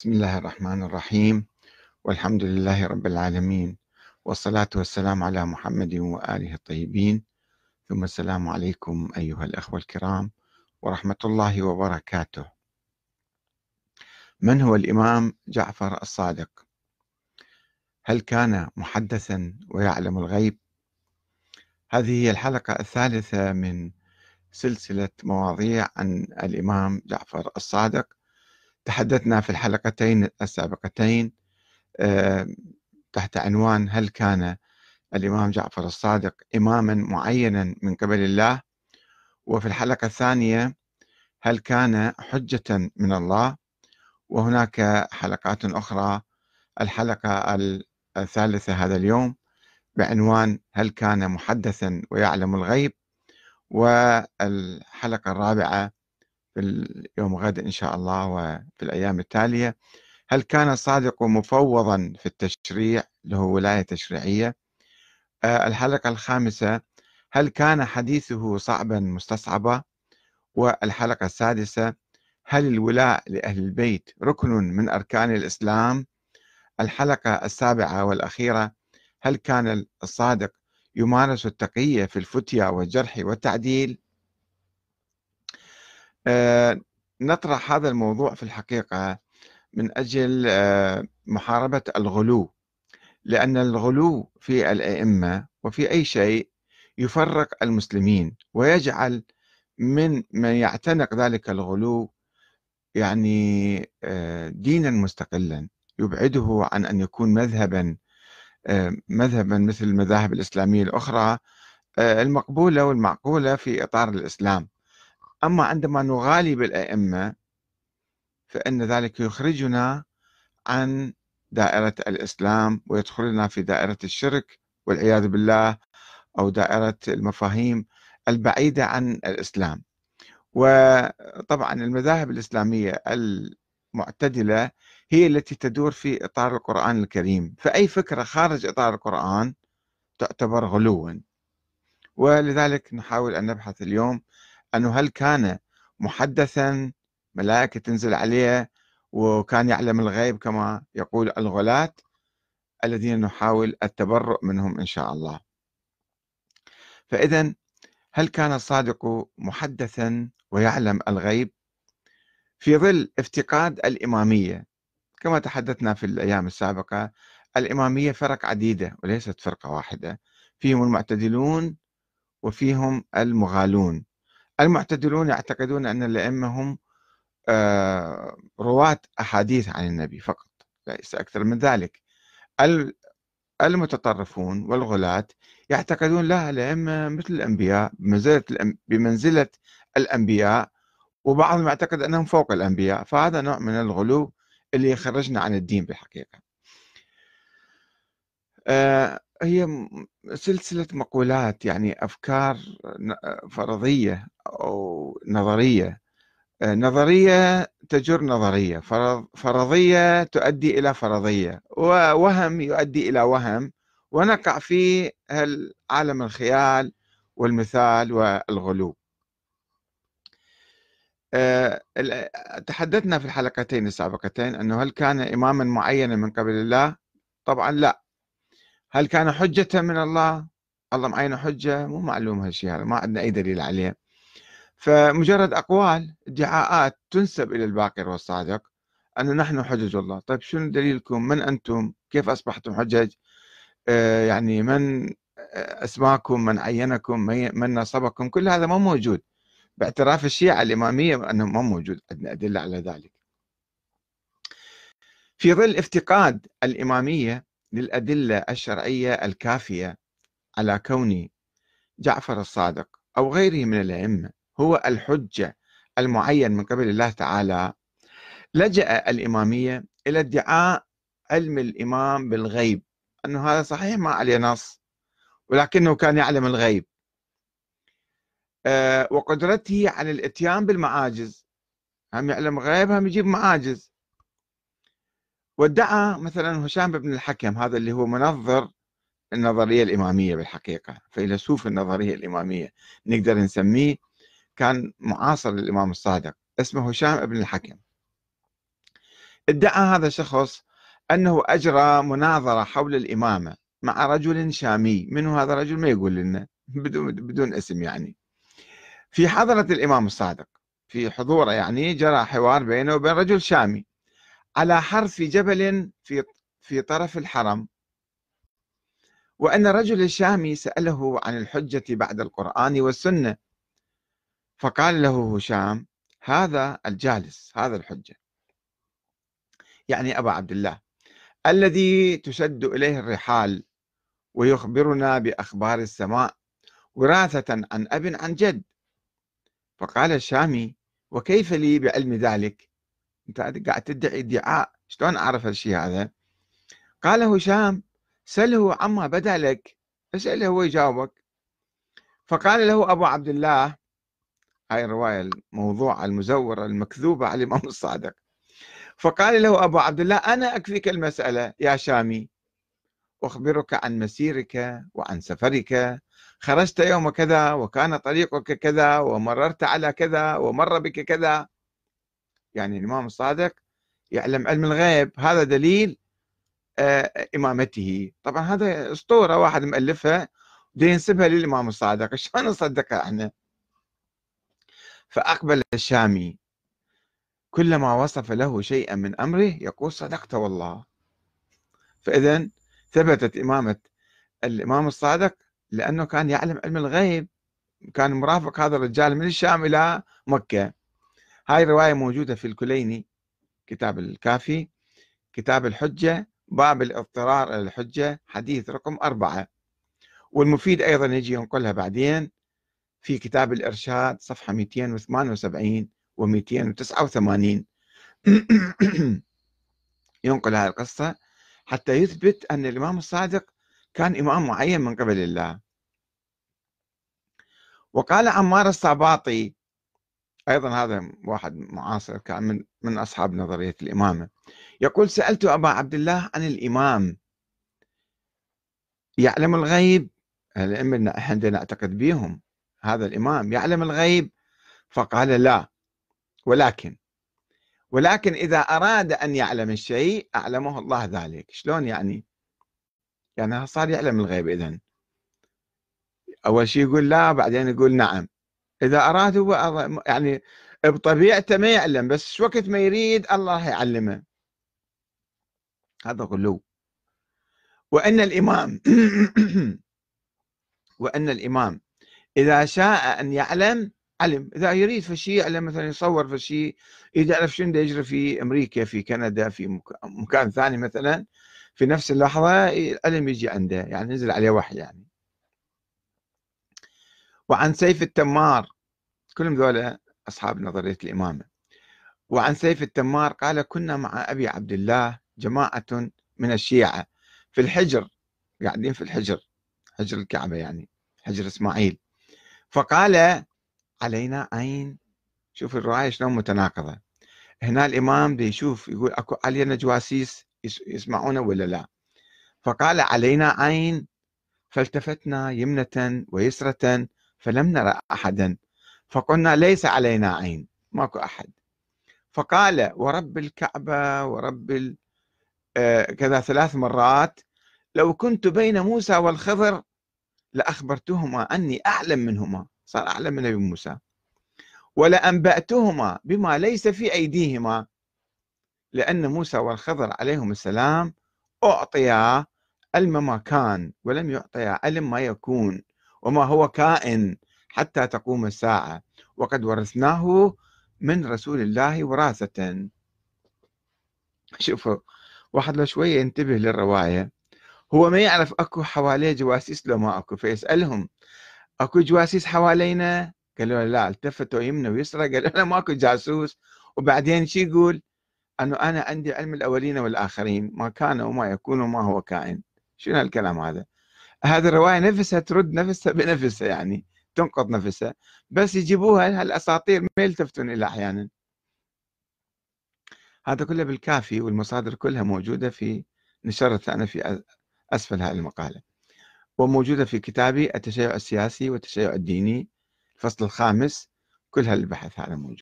بسم الله الرحمن الرحيم. والحمد لله رب العالمين. والصلاة والسلام على محمد وآله الطيبين. ثم السلام عليكم أيها الأخوة الكرام ورحمة الله وبركاته. من هو الإمام جعفر الصادق؟ هل كان محدثا ويعلم الغيب؟ هذه هي الحلقة الثالثة من سلسلة مواضيع عن الإمام جعفر الصادق. تحدثنا في الحلقتين السابقتين آه، تحت عنوان هل كان الإمام جعفر الصادق إماما معينا من قبل الله؟ وفي الحلقة الثانية هل كان حجة من الله؟ وهناك حلقات أخرى الحلقة الثالثة هذا اليوم بعنوان هل كان محدثا ويعلم الغيب؟ والحلقة الرابعة في اليوم غد إن شاء الله وفي الأيام التالية. هل كان الصادق مفوضا في التشريع؟ له ولاية تشريعية. آه، الحلقة الخامسة. هل كان حديثه صعبا مستصعبا والحلقة السادسة. هل الولاء لأهل البيت ركن من أركان الإسلام؟ الحلقة السابعة والأخيرة. هل كان الصادق يمارس التقية في الفتيا والجرح والتعديل؟ نطرح هذا الموضوع في الحقيقة من أجل آه، محاربة الغلو لأن الغلو في الأئمة وفي أي شيء يفرق المسلمين ويجعل من من يعتنق ذلك الغلو يعني آه، دينا مستقلا يبعده عن أن يكون مذهبا مذهبا مثل المذاهب الإسلامية الأخرى المقبولة والمعقولة في إطار الإسلام. أما عندما نغالي بالأئمة فإن ذلك يخرجنا عن دائرة الإسلام ويدخلنا في دائرة الشرك والعياذ بالله أو دائرة المفاهيم البعيدة عن الإسلام. وطبعا المذاهب الإسلامية المعتدلة هي التي تدور في إطار القرآن الكريم. فأي فكرة خارج إطار القرآن تعتبر غلوا. ولذلك نحاول أن نبحث اليوم أنه هل كان محدثا ملائكة تنزل عليه وكان يعلم الغيب كما يقول الغلاة الذين نحاول التبرؤ منهم إن شاء الله. فإذا هل كان الصادق محدثا ويعلم الغيب؟ في ظل افتقاد الإمامية كما تحدثنا في الأيام السابقة الإمامية فرق عديدة وليست فرقة واحدة. فيهم المعتدلون وفيهم المغالون. المعتدلون يعتقدون أن الأئمة هم آه، رواة أحاديث عن النبي فقط ليس أكثر من ذلك. المتطرفون والغلاة يعتقدون لا الأئمة مثل الأنبياء بمنزلة, بمنزلة الأنبياء وبعضهم يعتقد أنهم فوق الأنبياء فهذا نوع من الغلو اللي يخرجنا عن الدين بالحقيقة. هي سلسلة مقولات يعني أفكار فرضية أو نظرية. آه، نظرية تجر نظرية فرضية تؤدي إلى فرضية ووهم يؤدي إلى وهم. ونقع في عالم الخيال والمثال والغلو. آه، تحدثنا في الحلقتين السابقتين أنه هل كان إماما معينا من قبل الله؟ طبعا لا. هل كان حجة من الله؟ الله معين حجة؟ مو معلوم هالشيء هذا ما عندنا أي دليل عليه. فمجرد أقوال ادعاءات تنسب إلى الباقر والصادق أنه نحن حجج الله. طيب شنو دليلكم؟ من أنتم؟ كيف أصبحتم حجج؟ آه يعني من أسماكم؟ من عينكم؟ من نصبكم؟ كل هذا ما موجود. باعتراف الشيعة الإمامية أنه ما موجود. عندنا أدلة على ذلك. في ظل افتقاد الإمامية للأدلة الشرعية الكافية على كون جعفر الصادق أو غيره من الأئمة هو الحجة المعين من قبل الله تعالى لجأ الإمامية إلى ادعاء علم الإمام بالغيب. أنه هذا صحيح ما عليه نص ولكنه كان يعلم الغيب. آه، وقدرته على الإتيان بالمعاجز. هم يعلم غيب هم يجيب معاجز. وادعى مثلا هشام بن الحكم هذا اللي هو منظر النظرية الإمامية بالحقيقة فيلسوف النظرية الإمامية نقدر نسميه كان معاصر للإمام الصادق اسمه هشام بن الحكم. ادعى هذا الشخص أنه أجرى مناظرة حول الإمامة مع رجل شامي منه هذا الرجل؟ ما يقول لنا بدون, بدون اسم يعني. في حضرة الإمام الصادق في حضوره يعني جرى حوار بينه وبين رجل شامي. على حرف جبل في في طرف الحرم. وأن الرجل الشامي سأله عن الحجة بعد القرآن والسنة. فقال له هشام هذا الجالس هذا الحجة. يعني أبا عبد الله الذي تشد إليه الرحال ويخبرنا بأخبار السماء وراثة عن أب عن جد. فقال الشامي وكيف لي بعلم ذلك؟ أنت قاعد تدعي ادعاء شلون أعرف الشيء هذا؟ قال هشام سله عما بدأ لك اسأله هو يجاوبك. فقال له أبو عبد الله هاي الرواية الموضوعة المزورة المكذوبة على الإمام الصادق. فقال له أبو عبد الله أنا أكفيك المسألة يا شامي. أخبرك عن مسيرك وعن سفرك. خرجت يوم كذا وكان طريقك كذا ومررت على كذا ومر بك كذا. يعني الإمام الصادق يعلم علم الغيب هذا دليل آه، إمامته. طبعا هذا أسطورة واحد مؤلفها ينسبها للإمام الصادق. شلون نصدقها إحنا؟ فأقبل الشامي كلما وصف له شيئا من أمره يقول صدقت والله. فإذا ثبتت إمامة الإمام الصادق لأنه كان يعلم علم الغيب. كان مرافق هذا الرجال من الشام إلى مكة. هاي الرواية موجودة في الكليني كتاب الكافي كتاب الحجة باب الاضطرار إلى الحجة حديث رقم أربعة. والمفيد أيضا يجي ينقلها بعدين في كتاب الإرشاد صفحة 278 و 289 ينقل هذه القصة حتى يثبت أن الإمام الصادق كان إمام معين من قبل الله. وقال عمار الصباطي أيضا هذا واحد معاصر كان من, من أصحاب نظرية الإمامة. يقول سألت أبا عبد الله عن الإمام. يعلم الغيب. الأئمة إحنا نعتقد بهم هذا الإمام. يعلم الغيب؟ فقال لا. ولكن ولكن إذا أراد أن يعلم الشيء أعلمه الله ذلك. شلون يعني؟ يعني صار يعلم الغيب إذن. أول شيء يقول لا بعدين يقول نعم. إذا أراد هو يعني بطبيعته ما يعلم بس وقت ما يريد الله يعلمه. هذا غلو. وأن الإمام وأن الإمام إذا شاء أن يعلم علم. إذا يريد في شيء يعلم مثلا يصور في شيء يعرف شنو يجري في أمريكا في كندا في مكان ثاني مثلا في نفس اللحظة العلم يجي عنده. يعني نزل عليه وحي يعني. وعن سيف التمار كلهم ذولا أصحاب نظرية الإمامة. وعن سيف التمار قال كنا مع أبي عبد الله جماعة من الشيعة في الحجر قاعدين في الحجر حجر الكعبة يعني حجر إسماعيل. فقال علينا عين شوف الرواية شلون متناقضة. هنا الإمام بيشوف يشوف يقول أكو علينا جواسيس يسمعونه ولا لا؟ فقال علينا عين فالتفتنا يمنة ويسرة فلم نرى أحدا. فقلنا ليس علينا عين ماكو أحد. فقال ورب الكعبة ورب آه، كذا ثلاث مرات لو كنت بين موسى والخضر لأخبرتهما أني أعلم منهما. صار أعلم من نبي موسى. ولأنبأتهما بما ليس في أيديهما لأن موسى والخضر عليهم السلام أعطيا علم ما كان ولم يعطيا علم ما يكون. وما هو كائن حتى تقوم الساعة. وقد ورثناه من رسول الله وراثة. شوفوا واحد لو شوية ينتبه للرواية. هو ما يعرف أكو حواليه جواسيس لو ما أكو فيسألهم أكو جواسيس حوالينا؟ قالوا لا التفتوا يمنى ويسرى قالوا لا ماكو جاسوس. وبعدين شو يقول؟ أنه أنا عندي علم الأولين والآخرين ما كان وما يكون وما هو كائن. شنو الكلام هذا؟ هذه الرواية نفسها ترد نفسها بنفسها يعني تنقض نفسها بس يجيبوها هالاساطير ما يلتفتون إلى أحيانا. هذا كله بالكافي والمصادر كلها موجودة في نشرت أنا في أسفل هذه المقالة. وموجودة في كتابي التشيع السياسي والتشيع الديني الفصل الخامس كل هالبحث هذا موجود.